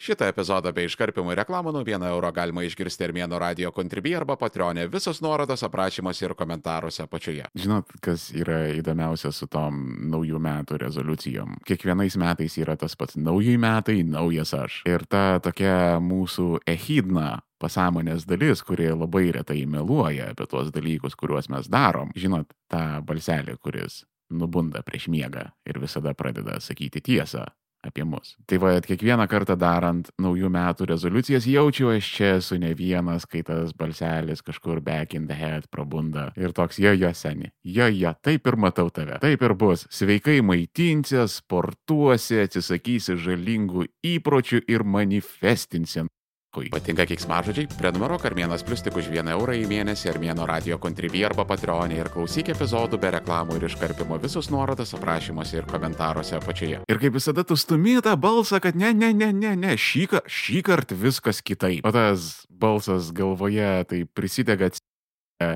Šitą epizodą bei iškarpimų reklamų nuo 1 euro galima išgirsti Armėno radio kontribį arba patronė. Visos nuorodos aprašymuose ir komentaruose apačioje. Žinot, kas yra įdomiausia su tom naujų metų rezoliucijom? Kiekvienais metais yra tas pats naujai metai, naujas aš. Ir ta tokia mūsų ehidna pasąmonės dalis, kuri labai retai meluoja apie tuos dalykus, kuriuos mes darom. Žinot, tą balselį, kuris nubunda prieš miegą ir visada pradeda sakyti tiesą apie mus. Tai va, kiekvieną kartą darant naujų metų rezoliucijas jaučiu aš čia esu ne vienas, kai tas balselis kažkur back in the head prabunda ir toks jo jo seni. Jo jo, taip ir matau tave. Taip ir bus. Sveikai maitinsi, sportuosi, atsisakysi žalingų įpročių ir manifestinsi Kui patinka kiksmažodžiai, prenumeruok Armėnas Plus tik už 1 eurą į mėnesį Armėno radio kontribį arba Patreonė ir klausyk epizodų be reklamų ir iškarpimo visus nuorodas aprašymuose ir komentaruose apačioje. Ir kaip visada tu stumi tą balsą, kad ne, ne, ne, ne, ne, šį, šį kartą viskas kitaip. O tas balsas galvoje tai prisidega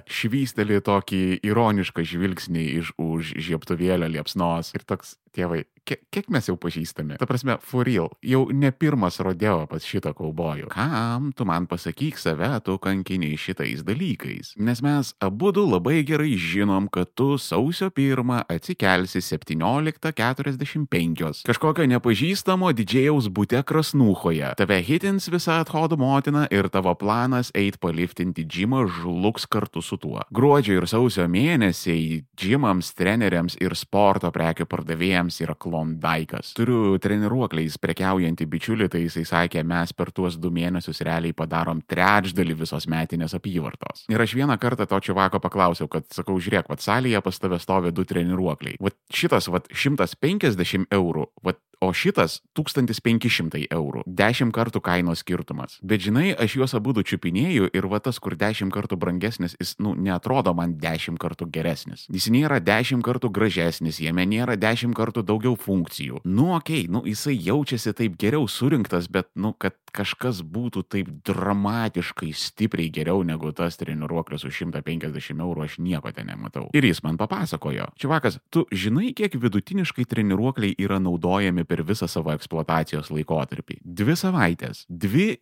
švysteli tokį ironišką žvilgsnį iš už žieptuvėlio liepsnos ir toks tėvai, kiek, kiek mes jau pažįstami? Ta prasme, for real, jau ne pirmas rodeo pas šitą kaubojų. Kam tu man pasakyk save, tu kankiniai šitais dalykais? Nes mes abu labai gerai žinom, kad tu sausio pirmą atsikelsi 17.45. Kažkokio nepažįstamo didžėjaus būte krasnūhoje. Tave hitins visa athodo motina ir tavo planas eit paliftinti džimą žlugs kartu su tuo. Gruodžio ir sausio mėnesiai džimams, treneriams ir sporto prekių pardavėjams yra klondaikas. Turiu treniruokliais prekiaujantį bičiulį, tai jisai sakė, mes per tuos du mėnesius realiai padarom trečdalį visos metinės apyvartos. Ir aš vieną kartą to čivako paklausiau, kad sakau, žiūrėk, vad salėje pas tave stovi du treniruokliai. Vat šitas, vat 150 eurų, vat o šitas 1500 eurų. 10 kartų kainos skirtumas. Bet žinai, aš juos abu čiupinėjau ir va tas, kur 10 kartų brangesnis, jis, nu, netrodo man 10 kartų geresnis. Jis nėra 10 kartų gražesnis, jame nėra 10 kartų daugiau funkcijų. Nu, okei, okay, nu, jisai jaučiasi taip geriau surinktas, bet, nu, kad kažkas būtų taip dramatiškai stipriai geriau negu tas treniruoklis už 150 eurų, aš nieko ten nematau. Ir jis man papasakojo. Čivakas, tu žinai, kiek vidutiniškai treniruokliai yra naudojami per visą savo eksploatacijos laikotarpį. Dvi savaitės. Dvi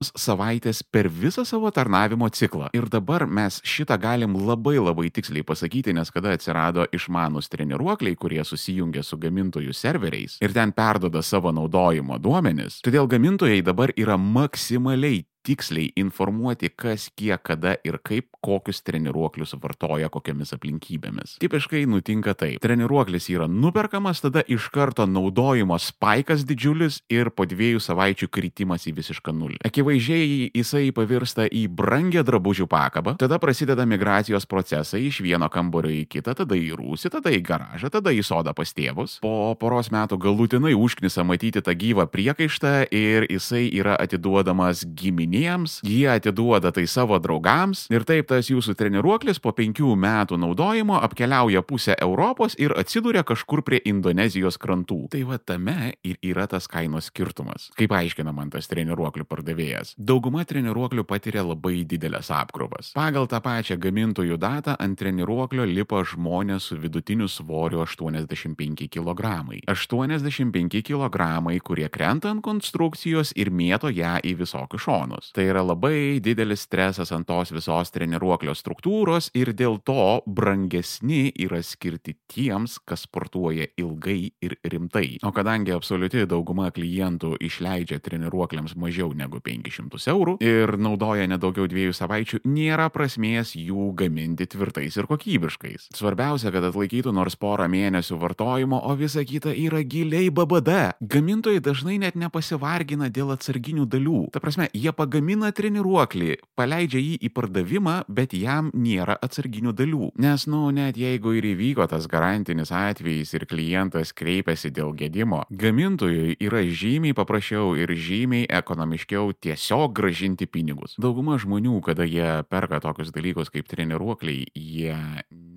savaitės per visą savo tarnavimo ciklą. Ir dabar mes šitą galim labai labai tiksliai pasakyti, nes kada atsirado išmanus treniruokliai, kurie susijungia su gamintojų serveriais ir ten perdoda savo naudojimo duomenis, todėl gamintojai dabar yra maksimaliai tiksliai informuoti, kas, kiek, kada ir kaip, kokius treniruoklius vartoja kokiamis aplinkybėmis. Tipiškai nutinka taip. Treniruoklis yra nuperkamas, tada iš karto naudojimo spaikas didžiulis ir po dviejų savaičių kritimas į visišką nulį. Akivaizdžiai jisai pavirsta į brangę drabužių pakabą, tada prasideda migracijos procesai iš vieno kambario į kitą, tada į rūsį, tada į garažą, tada į sodą pas tėvus. Po poros metų galutinai užknisa matyti tą gyvą priekaištą ir jisai yra atiduodamas giminė giminėms, jie atiduoda tai savo draugams ir taip tas jūsų treniruoklis po penkių metų naudojimo apkeliauja pusę Europos ir atsiduria kažkur prie Indonezijos krantų. Tai va tame ir yra tas kainos skirtumas. Kaip aiškina man tas treniruoklių pardavėjas. Dauguma treniruoklių patiria labai didelės apkrovas. Pagal tą pačią gamintojų datą ant treniruoklio lipa žmonės su vidutiniu svoriu 85 kg. 85 kg, kurie krenta ant konstrukcijos ir mėto ją į visokius šonus kūnus. Tai yra labai didelis stresas ant tos visos treniruoklio struktūros ir dėl to brangesni yra skirti tiems, kas sportuoja ilgai ir rimtai. O kadangi absoliuti dauguma klientų išleidžia treniruokliams mažiau negu 500 eurų ir naudoja nedaugiau dviejų savaičių, nėra prasmės jų gaminti tvirtais ir kokybiškais. Svarbiausia, kad atlaikytų nors porą mėnesių vartojimo, o visa kita yra giliai BBD. Gamintojai dažnai net nepasivargina dėl atsarginių dalių. Ta prasme, jie pagamina pagamina treniruoklį, paleidžia jį į pardavimą, bet jam nėra atsarginių dalių. Nes, nu, net jeigu ir įvyko tas garantinis atvejis ir klientas kreipiasi dėl gedimo, gamintojui yra žymiai paprasčiau ir žymiai ekonomiškiau tiesiog gražinti pinigus. Dauguma žmonių, kada jie perka tokius dalykus kaip treniruokliai, jie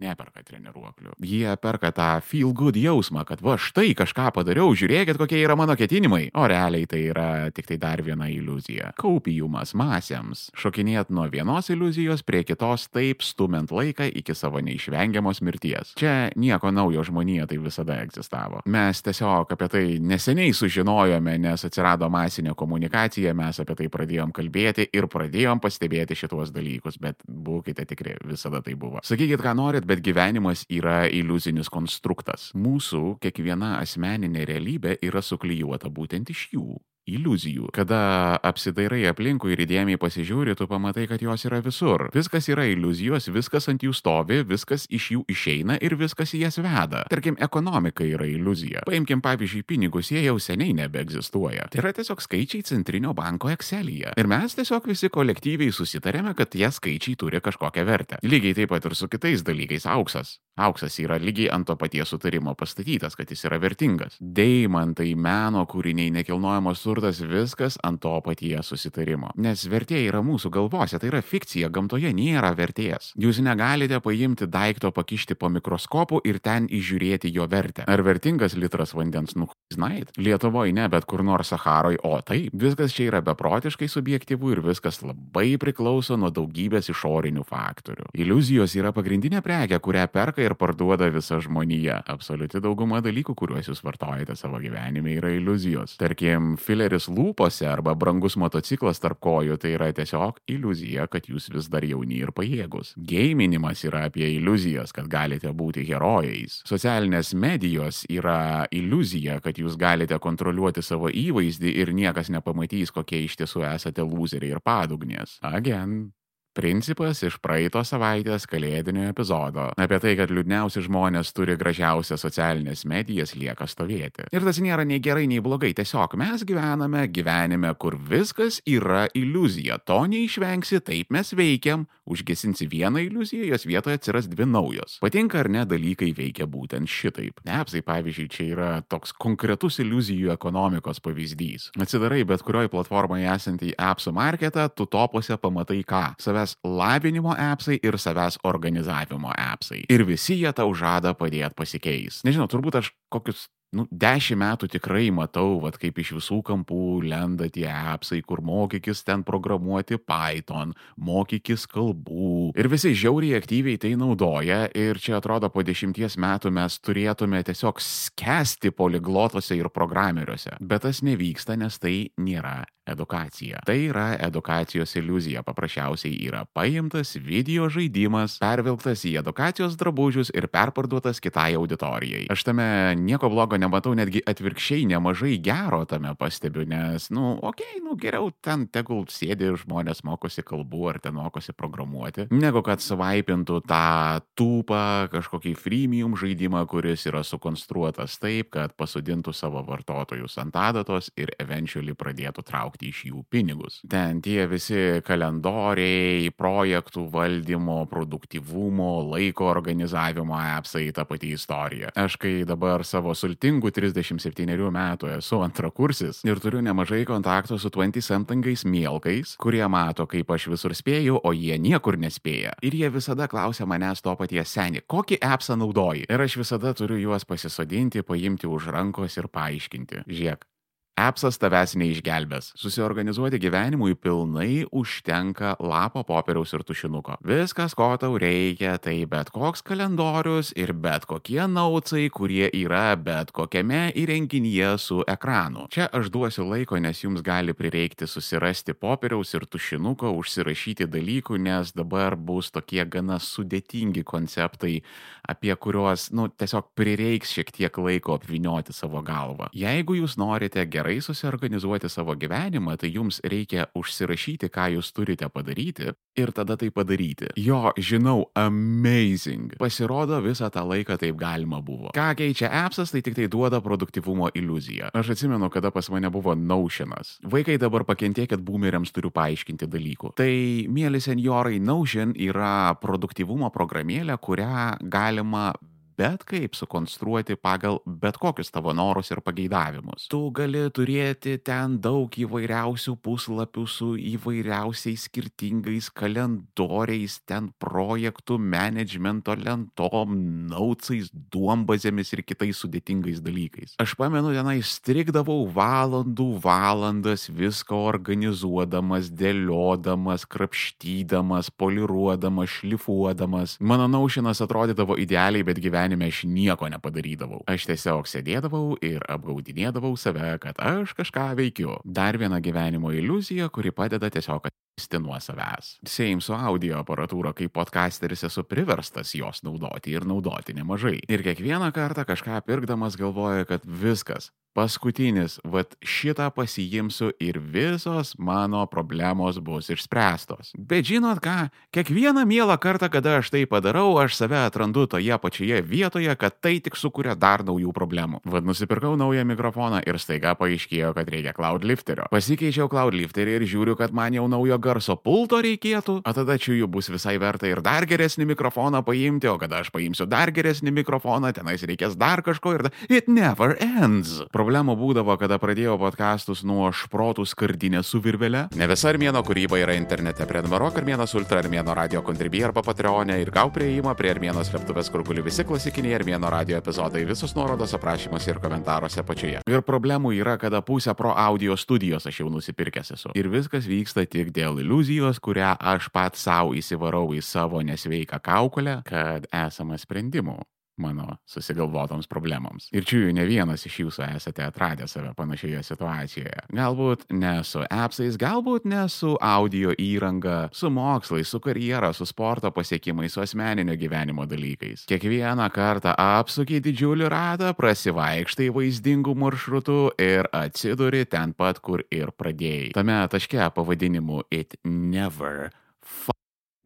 neperka treniruoklių. Jie perka tą feel good jausmą, kad va štai kažką padariau, žiūrėkit, kokie yra mano ketinimai. O realiai tai yra tik tai dar viena iliuzija. Kaupijumas masėms. Šokinėt nuo vienos iliuzijos prie kitos taip stumint laiką iki savo neišvengiamos mirties. Čia nieko naujo žmonija tai visada egzistavo. Mes tiesiog apie tai neseniai sužinojome, nes atsirado masinė komunikacija, mes apie tai pradėjom kalbėti ir pradėjom pastebėti šitos dalykus, bet būkite tikri, visada tai buvo. Sakykit, ką norit, bet gyvenimas yra iliuzinis konstruktas. Mūsų kiekviena asmeninė realybė yra suklyjuota būtent iš jų iliuzijų. Kada apsidairai aplinkui ir įdėmiai pasižiūri, tu pamatai, kad jos yra visur. Viskas yra iliuzijos, viskas ant jų stovi, viskas iš jų išeina ir viskas į jas veda. Tarkim, ekonomika yra iliuzija. Paimkim pavyzdžiui pinigus, jie jau seniai nebeegzistuoja. Tai yra tiesiog skaičiai centrinio banko Excel'yje. Ir mes tiesiog visi kolektyviai susitarėme, kad tie skaičiai turi kažkokią vertę. Lygiai taip pat ir su kitais dalykais - auksas. Auksas yra lygiai ant to paties sutarimo pastatytas, kad jis yra vertingas. Deimantai, meno kūriniai, nekilnojamos turtas viskas ant to paties susitarimo. Nes vertė yra mūsų galvose, tai yra fikcija, gamtoje nėra vertės. Jūs negalite paimti daikto, pakišti po mikroskopu ir ten įžiūrėti jo vertę. Ar vertingas litras vandens nuhuiznait? Lietuvoje ne, bet kur nors Saharoj, o taip, viskas čia yra beprotiškai subjektyvu ir viskas labai priklauso nuo daugybės išorinių faktorių. Iliuzijos yra pagrindinė prekė, kurią perka ir parduoda visa žmonija. Absoliuti dauguma dalykų, kuriuos jūs vartojate savo gyvenime, yra iliuzijos. Tarkim, fileris lūpose arba brangus motociklas tarp kojų tai yra tiesiog iliuzija, kad jūs vis dar jauni ir pajėgus. Geiminimas yra apie iliuzijas, kad galite būti herojais. Socialinės medijos yra iliuzija, kad jūs galite kontroliuoti savo įvaizdį ir niekas nepamatys, kokie iš tiesų esate loseriai ir padugnės. Again, Principas iš praeito savaitės kalėdinio epizodo apie tai, kad liūdniausi žmonės turi gražiausias socialinės medijas lieka stovėti. Ir tas nėra nei gerai, nei blogai, tiesiog mes gyvename gyvenime, kur viskas yra iliuzija, to neišvengsi, taip mes veikiam, užgesinsi vieną iliuziją, jos vietoje atsiras dvi naujos. Patinka ar ne, dalykai veikia būtent šitaip. Nepsai, pavyzdžiui, čia yra toks konkretus iliuzijų ekonomikos pavyzdys. Atsidarai bet kurioje platformoje esantį appsų marketą, tu topuose pamatai ką? Save savęs lavinimo appsai ir savęs organizavimo appsai. Ir visi jie tau žada padėti pasikeis. Nežinau, turbūt aš kokius nu, dešimt metų tikrai matau, vat, kaip iš visų kampų lenda tie appsai, kur mokykis ten programuoti Python, mokykis kalbų. Ir visi žiauriai aktyviai tai naudoja ir čia atrodo po dešimties metų mes turėtume tiesiog skesti poliglotose ir programeriuose. Bet tas nevyksta, nes tai nėra edukacija. Tai yra edukacijos iliuzija. Paprasčiausiai yra paimtas video žaidimas, pervilktas į edukacijos drabužius ir perparduotas kitai auditorijai. Aš tame nieko blogo nematau netgi atvirkščiai nemažai gero tame pastebiu, nes, nu, okei, okay, nu, geriau ten tegul sėdi žmonės mokosi kalbų ar ten mokosi programuoti, negu kad svaipintų tą tūpą kažkokį freemium žaidimą, kuris yra sukonstruotas taip, kad pasodintų savo vartotojus ant adatos ir eventually pradėtų traukti iš jų pinigus. Ten tie visi kalendoriai, projektų valdymo, produktivumo, laiko organizavimo appsai, ta pati istorija. Aš kai dabar savo sultingų turtingų 37 metų esu antrakursis ir turiu nemažai kontakto su 20 somethingais mielkais, kurie mato, kaip aš visur spėju, o jie niekur nespėja. Ir jie visada klausia manęs to paties seniai, kokį appsą naudoji. Ir aš visada turiu juos pasisodinti, paimti už rankos ir paaiškinti. Žiūrėk, Appsas tavęs neišgelbės. Susiorganizuoti gyvenimui pilnai užtenka lapo popieriaus ir tušinuko. Viskas, ko tau reikia, tai bet koks kalendorius ir bet kokie naucai, kurie yra bet kokiame įrenginyje su ekranu. Čia aš duosiu laiko, nes jums gali prireikti susirasti popieriaus ir tušinuko, užsirašyti dalykų, nes dabar bus tokie gana sudėtingi konceptai, apie kuriuos, nu, tiesiog prireiks šiek tiek laiko apvinioti savo galvą. Jeigu jūs norite gerai gerai susiorganizuoti savo gyvenimą, tai jums reikia užsirašyti, ką jūs turite padaryti ir tada tai padaryti. Jo, žinau, amazing. Pasirodo, visą tą laiką taip galima buvo. Ką keičia appsas, tai tik tai duoda produktivumo iliuziją. Aš atsimenu, kada pas mane buvo Notionas. Vaikai dabar pakentėkit boomeriams turiu paaiškinti dalykų. Tai, mėly seniorai, Notion yra produktivumo programėlė, kurią galima bet kaip sukonstruoti pagal bet kokius tavo norus ir pageidavimus. Tu gali turėti ten daug įvairiausių puslapių su įvairiausiais skirtingais kalendoriais, ten projektų, managemento lentom, nautsais, duombazėmis ir kitais sudėtingais dalykais. Aš pamenu, tenai strikdavau valandų valandas viską organizuodamas, dėliodamas, krapštydamas, poliruodamas, šlifuodamas. Mano naušinas atrodydavo idealiai, bet gyvenime aš nieko nepadarydavau. Aš tiesiog sėdėdavau ir apgaudinėdavau save, kad aš kažką veikiu. Dar viena gyvenimo iliuzija, kuri padeda tiesiog atskleisti nuo savęs. Same su audio aparatūra, kai podcasteris esu priverstas jos naudoti ir naudoti nemažai. Ir kiekvieną kartą kažką pirkdamas galvoju, kad viskas, paskutinis, vad šitą pasiimsiu ir visos mano problemos bus išspręstos. Bet žinot ką, kiekvieną mielą kartą, kada aš tai padarau, aš save atrandu toje pačioje vietoje, kad tai tik sukuria dar naujų problemų. Vad nusipirkau naują mikrofoną ir staiga paaiškėjo, kad reikia cloudlifterio. Pasikeičiau cloudlifterį ir žiūriu, kad man jau naujo garso pulto reikėtų, o tada čia jų bus visai verta ir dar geresnį mikrofoną paimti, o kada aš paimsiu dar geresnį mikrofoną, tenais reikės dar kažko ir it never ends. Problemų būdavo, kada pradėjau podkastus nuo šprotų skardinę su virvelė. Ne visa Armėno kūryba yra internete. Prenumeruok Armėnas Ultra Armėno radio kontribį arba Patreonė ir gau prieimą prie Armėnos slėptuvės, kur guli visi klasikiniai Armėno radio epizodai, visos nuorodos aprašymuose ir komentaruose apačioje. Ir problemų yra, kada pusę pro audio studijos aš jau nusipirkęs esu. Ir viskas vyksta tik dėl iliuzijos, kurią aš pats savo įsivarau į savo nesveiką kaukolę, kad esama sprendimų mano susigalvotoms problemoms. Ir čia ne vienas iš jūsų esate atradę save panašioje situacijoje. Galbūt ne su appsais, galbūt ne su audio įranga, su mokslais, su karjera, su sporto pasiekimais, su asmeninio gyvenimo dalykais. Kiekvieną kartą apsukiai didžiulį ratą, prasivaikštai vaizdingų maršrutų ir atsiduri ten pat, kur ir pradėjai. Tame taške pavadinimu It Never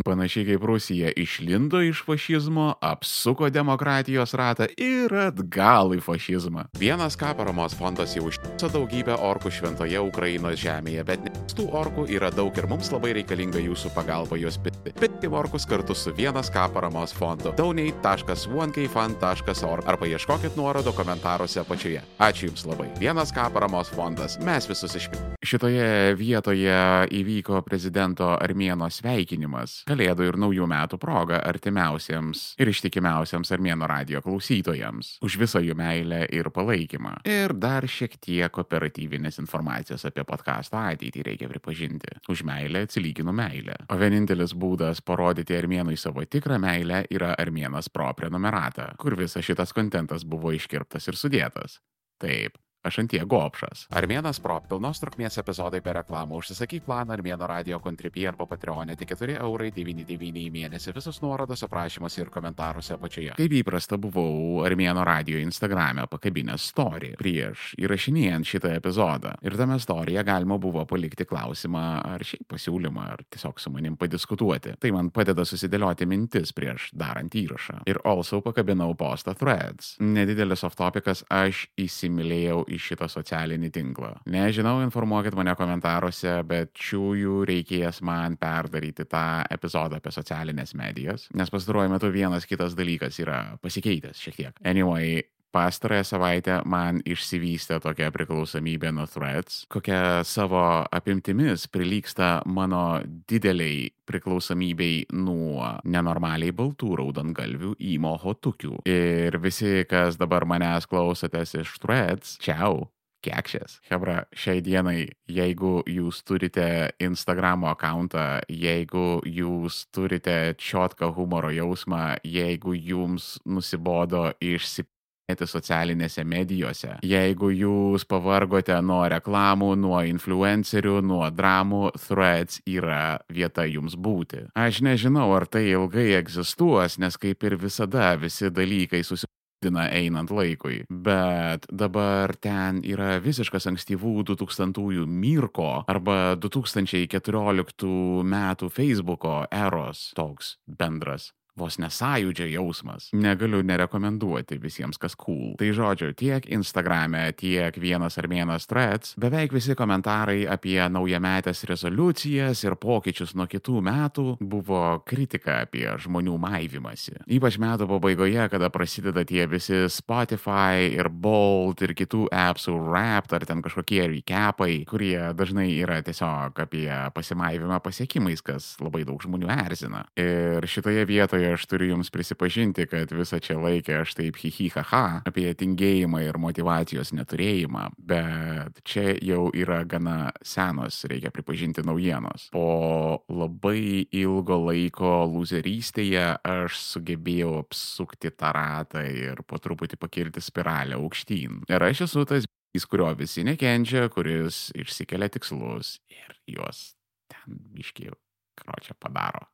Panašiai kaip Rusija išlindo iš fašizmo, apsuko demokratijos ratą ir atgal į fašizmą. Vienas ką paramos fondas jau užtiso daugybę orkų šventoje Ukrainos žemėje, bet tų orkų yra daug ir mums labai reikalinga jūsų pagalba juos pitti. Pitti orkus kartu su vienas ką paramos fondu. donate.onekfund.org arba ieškokit nuorodo komentaruose apačioje. Ačiū Jums labai. Vienas ką paramos fondas. Mes visus išpildėme. Šitoje vietoje įvyko prezidento Armėno sveikinimas. Kalėdų ir naujų metų proga artimiausiems ir ištikimiausiams Armėno radio klausytojams už visą jų meilę ir palaikymą. Ir dar šiek tiek operatyvinės informacijos apie podcast'o ateitį reikia pripažinti. Už meilę atsilyginu meilę. O vienintelis būdas parodyti Armėnui savo tikrą meilę yra Armėnas Pro prenumerata, kur visas šitas kontentas buvo iškirptas ir sudėtas. Taip, aš antie gopšas. Armėnas Pro pilnos trukmės epizodai be reklamų. Užsisakyk planą Armėno radio kontribį arba Patreonė tik 4 eurai 99 į mėnesį. Visos nuorodos aprašymuose ir komentaruose apačioje. Kaip įprasta, buvau Armėno radio Instagram'e pakabinęs story prieš įrašinėjant šitą epizodą. Ir tame storyje galima buvo palikti klausimą ar šiaip pasiūlymą, ar tiesiog su manim padiskutuoti. Tai man padeda susidėlioti mintis prieš darant įrašą. Ir also pakabinau postą threads. Nedidelis off topicas, aš įsimylėjau į šitą socialinį tinklą. Nežinau, informuokit mane komentaruose, bet čiųjų reikės man perdaryti tą epizodą apie socialinės medijas, nes pastaruoju metu vienas kitas dalykas yra pasikeitęs šiek tiek. Anyway, pastarąją savaitę man išsivystė tokia priklausomybė nuo threads, kokia savo apimtimis prilyksta mano dideliai priklausomybei nuo nenormaliai baltų raudongalvių įmo hotukių. Ir visi, kas dabar manęs klausotės iš threads, čiau. Kekšės. Hebra, šiai dienai, jeigu jūs turite Instagramo akantą, jeigu jūs turite čiotką humoro jausmą, jeigu jums nusibodo išsipildyti socialinėse medijose. Jeigu jūs pavargote nuo reklamų, nuo influencerių, nuo dramų, threads yra vieta jums būti. Aš nežinau, ar tai ilgai egzistuos, nes kaip ir visada visi dalykai susidina einant laikui. Bet dabar ten yra visiškas ankstyvų 2000-ųjų Mirko arba 2014 metų Facebooko eros toks bendras vos nesąjūdžio jausmas. Negaliu nerekomenduoti visiems, kas cool. Tai žodžiu, tiek Instagrame, tiek vienas ar vienas threads, beveik visi komentarai apie naujametės rezoliucijas ir pokyčius nuo kitų metų buvo kritika apie žmonių maivimąsi. Ypač metų pabaigoje, kada prasideda tie visi Spotify ir Bolt ir kitų appsų Wrapped ar ten kažkokie recapai, kurie dažnai yra tiesiog apie pasimaivimą pasiekimais, kas labai daug žmonių erzina. Ir šitoje vietoje aš turiu jums prisipažinti, kad visą čia laikę aš taip hihihaha apie tingėjimą ir motivacijos neturėjimą, bet čia jau yra gana senos, reikia pripažinti, naujienos. Po labai ilgo laiko loserystėje aš sugebėjau apsukti tą ratą ir po truputį pakilti spiralę aukštyn. Ir aš esu tas jis, kurio visi nekenčia, kuris išsikelia tikslus ir juos ten iškiai kročią padaro.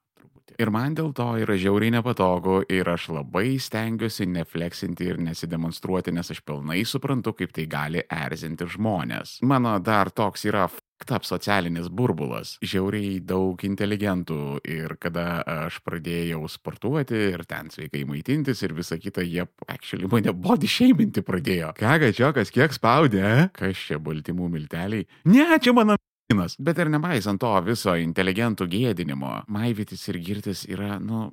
Truputį. Ir man dėl to yra žiauriai nepatogu ir aš labai stengiuosi nefleksinti ir nesidemonstruoti, nes aš pilnai suprantu, kaip tai gali erzinti žmonės. Mano dar toks yra tap socialinis burbulas. Žiauriai daug inteligentų ir kada aš pradėjau sportuoti ir ten sveikai maitintis ir visa kita, jie actually mane body šeiminti pradėjo. Ką gačiokas, kiek spaudė? Kas čia baltymų milteliai? Ne, čia mano kinas. Bet ir nepaisant to viso inteligentų gėdinimo, maivytis ir girtis yra, nu...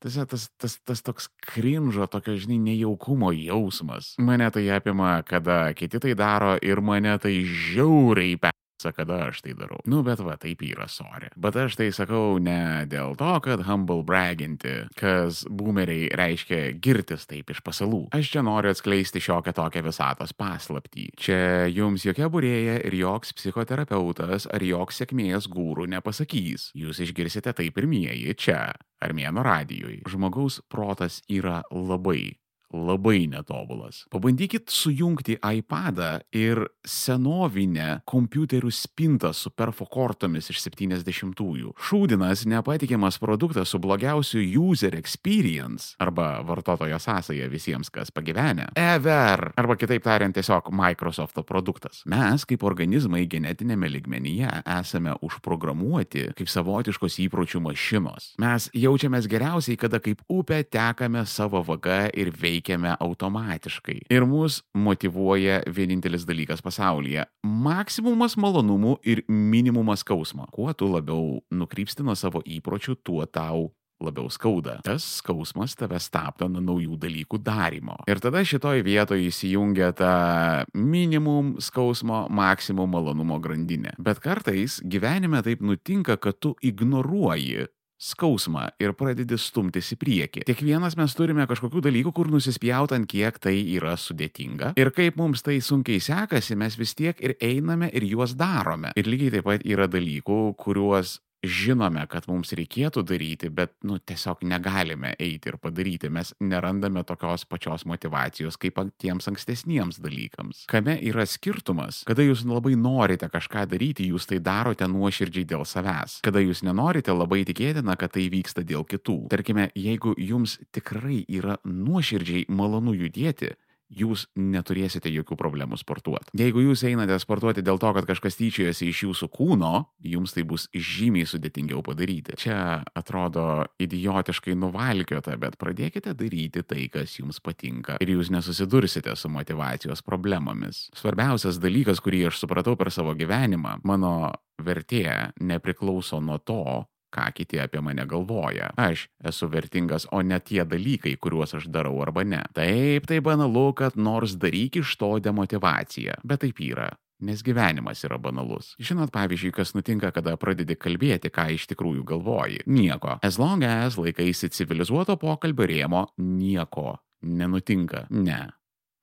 Tas, tas, tas, tas toks krinžo, tokio, žinai, nejaukumo jausmas. Mane tai apima, kada kiti tai daro ir mane tai žiauriai pe kada aš tai darau. Nu, bet va, taip yra, sorry. Bet aš tai sakau ne dėl to, kad humble braginti, kas boomeriai reiškia girtis taip iš pasalų. Aš čia noriu atskleisti šiokią tokią visatos paslaptį. Čia jums jokia burėja ir joks psichoterapeutas ar joks sėkmės gūrų nepasakys. Jūs išgirsite tai pirmieji čia, Armėno radijui. Žmogaus protas yra labai labai netobulas. Pabandykit sujungti iPadą ir senovinę kompiuterių spintą su perfokortomis iš 70-ųjų. Šūdinas nepatikimas produktas su blogiausiu user experience arba vartotojo sąsaja visiems, kas pagyvenę. Ever. Arba kitaip tariant, tiesiog Microsofto produktas. Mes kaip organizmai genetinėme ligmenyje esame užprogramuoti kaip savotiškos įpročių mašinos. Mes jaučiamės geriausiai, kada kaip upė tekame savo vaga ir veikiame veikiame automatiškai. Ir mus motivuoja vienintelis dalykas pasaulyje - maksimumas malonumų ir minimumas skausmo. Kuo tu labiau nukrypsti nuo savo įpročių, tuo tau labiau skauda. Tas skausmas tave stabdo nuo naujų dalykų darimo. Ir tada šitoj vietoje įsijungia ta minimum skausmo, maksimum malonumo grandinė. Bet kartais gyvenime taip nutinka, kad tu ignoruoji skausmą ir pradedi stumtis į priekį. Kiekvienas mes turime kažkokių dalykų, kur nusispjaut ant kiek tai yra sudėtinga. Ir kaip mums tai sunkiai sekasi, mes vis tiek ir einame ir juos darome. Ir lygiai taip pat yra dalykų, kuriuos žinome, kad mums reikėtų daryti, bet, nu, tiesiog negalime eiti ir padaryti. Mes nerandame tokios pačios motivacijos kaip tiems ankstesniems dalykams. Kame yra skirtumas? Kada jūs labai norite kažką daryti, jūs tai darote nuoširdžiai dėl savęs. Kada jūs nenorite, labai tikėtina, kad tai vyksta dėl kitų. Tarkime, jeigu jums tikrai yra nuoširdžiai malonu judėti, jūs neturėsite jokių problemų sportuoti. Jeigu jūs einate sportuoti dėl to, kad kažkas tyčiojasi iš jūsų kūno, jums tai bus žymiai sudėtingiau padaryti. Čia atrodo idiotiškai nuvalkiota, bet pradėkite daryti tai, kas jums patinka ir jūs nesusidursite su motivacijos problemomis. Svarbiausias dalykas, kurį aš supratau per savo gyvenimą, mano vertė nepriklauso nuo to, ką kiti apie mane galvoja. Aš esu vertingas, o ne tie dalykai, kuriuos aš darau arba ne. Taip, tai banalu, kad nors daryk iš to demotivaciją, bet taip yra. Nes gyvenimas yra banalus. Žinot, pavyzdžiui, kas nutinka, kada pradedi kalbėti, ką iš tikrųjų galvoji. Nieko. As long as laikaisi civilizuoto pokalbio rėmo, nieko nenutinka. Ne.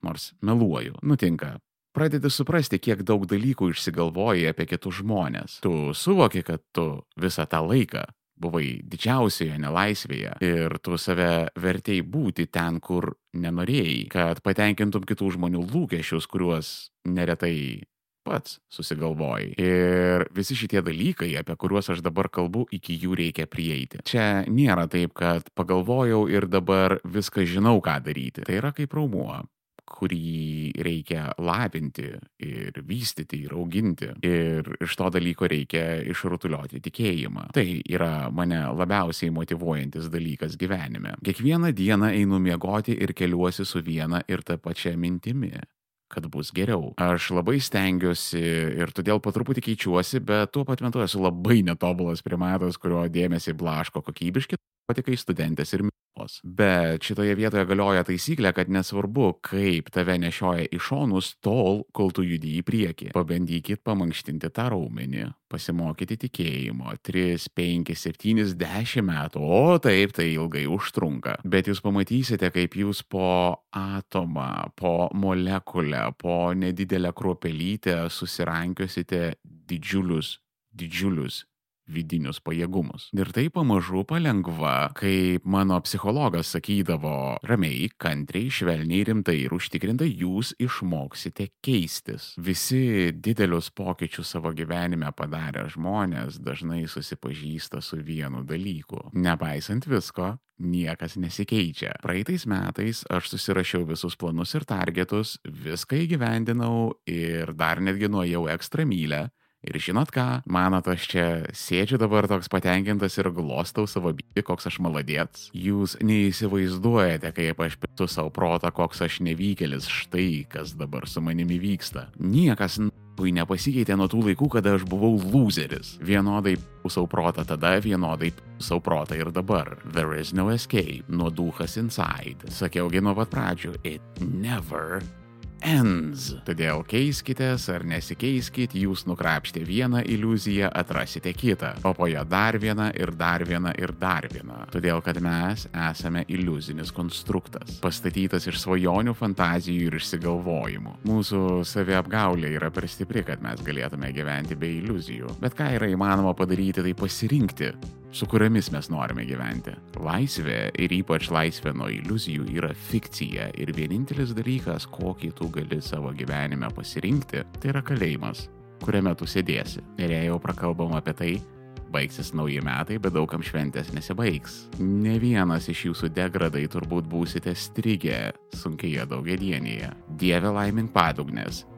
Nors meluoju. Nutinka pradedi suprasti, kiek daug dalykų išsigalvoji apie kitus žmonės. Tu suvoki, kad tu visą tą laiką buvai didžiausioje nelaisvėje ir tu save vertėjai būti ten, kur nenorėjai, kad patenkintum kitų žmonių lūkesčius, kuriuos neretai pats susigalvojai. Ir visi šitie dalykai, apie kuriuos aš dabar kalbu, iki jų reikia prieiti. Čia nėra taip, kad pagalvojau ir dabar viską žinau, ką daryti. Tai yra kaip raumuo kurį reikia lavinti ir vystyti ir auginti. Ir iš to dalyko reikia išrutuliuoti tikėjimą. Tai yra mane labiausiai motivuojantis dalykas gyvenime. Kiekvieną dieną einu miegoti ir keliuosi su viena ir ta pačia mintimi kad bus geriau. Aš labai stengiuosi ir todėl po truputį keičiuosi, bet tuo pat metu esu labai netobulas primatas, kurio dėmesį blaško kokybiški patikai studentės ir mylos. Bet šitoje vietoje galioja taisyklė, kad nesvarbu, kaip tave nešioja į šonus tol, kol tu judi į priekį. Pabandykit pamankštinti tą raumenį, pasimokyti tikėjimo 3, 5, 7, 10 metų, o taip tai ilgai užtrunka. Bet jūs pamatysite, kaip jūs po atomą, po molekulę, po nedidelę kruopelytę susirankiosite didžiulius, didžiulius vidinius pajėgumus. Ir tai pamažu palengva, kaip mano psichologas sakydavo, ramiai, kantriai, švelniai, rimtai ir užtikrintai jūs išmoksite keistis. Visi didelius pokyčius savo gyvenime padarę žmonės dažnai susipažįsta su vienu dalyku. Nepaisant visko, niekas nesikeičia. Praeitais metais aš susirašiau visus planus ir targetus, viską įgyvendinau ir dar netgi nuėjau ekstra mylę Ir žinot ką, manot, aš čia sėdžiu dabar toks patenkintas ir glostau savo byti, koks aš maladėts. Jūs neįsivaizduojate, kaip aš pitu savo protą, koks aš nevykėlis, štai kas dabar su manimi vyksta. Niekas Pui nepasikeitė nuo tų laikų, kada aš buvau loseris. Vienodai pusau protą tada, vienodai pusau protą ir dabar. There is no escape, nuo duhas inside. Sakiaugi nuo pat pradžių, it never ends. Todėl keiskitės ar nesikeiskit, jūs nukrapštė vieną iliuziją, atrasite kitą, o po ją dar vieną ir dar vieną ir dar vieną. Todėl, kad mes esame iliuzinis konstruktas, pastatytas iš svajonių, fantazijų ir išsigalvojimų. Mūsų saviapgaulė yra per stipri, kad mes galėtume gyventi be iliuzijų. Bet ką yra įmanoma padaryti, tai pasirinkti, su kuriamis mes norime gyventi. Laisvė ir ypač laisvė nuo iliuzijų yra fikcija ir vienintelis dalykas, kokį tu gali savo gyvenime pasirinkti, tai yra kalėjimas, kuriame tu sėdėsi. Ir jei jau prakalbam apie tai, baigsis nauji metai, bet daugam šventės nesibaigs. Ne vienas iš jūsų degradai turbūt būsite strigę sunkioje daugiedienėje. Dieve laimink padugnės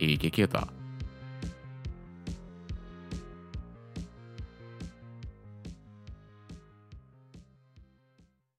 Iki kito.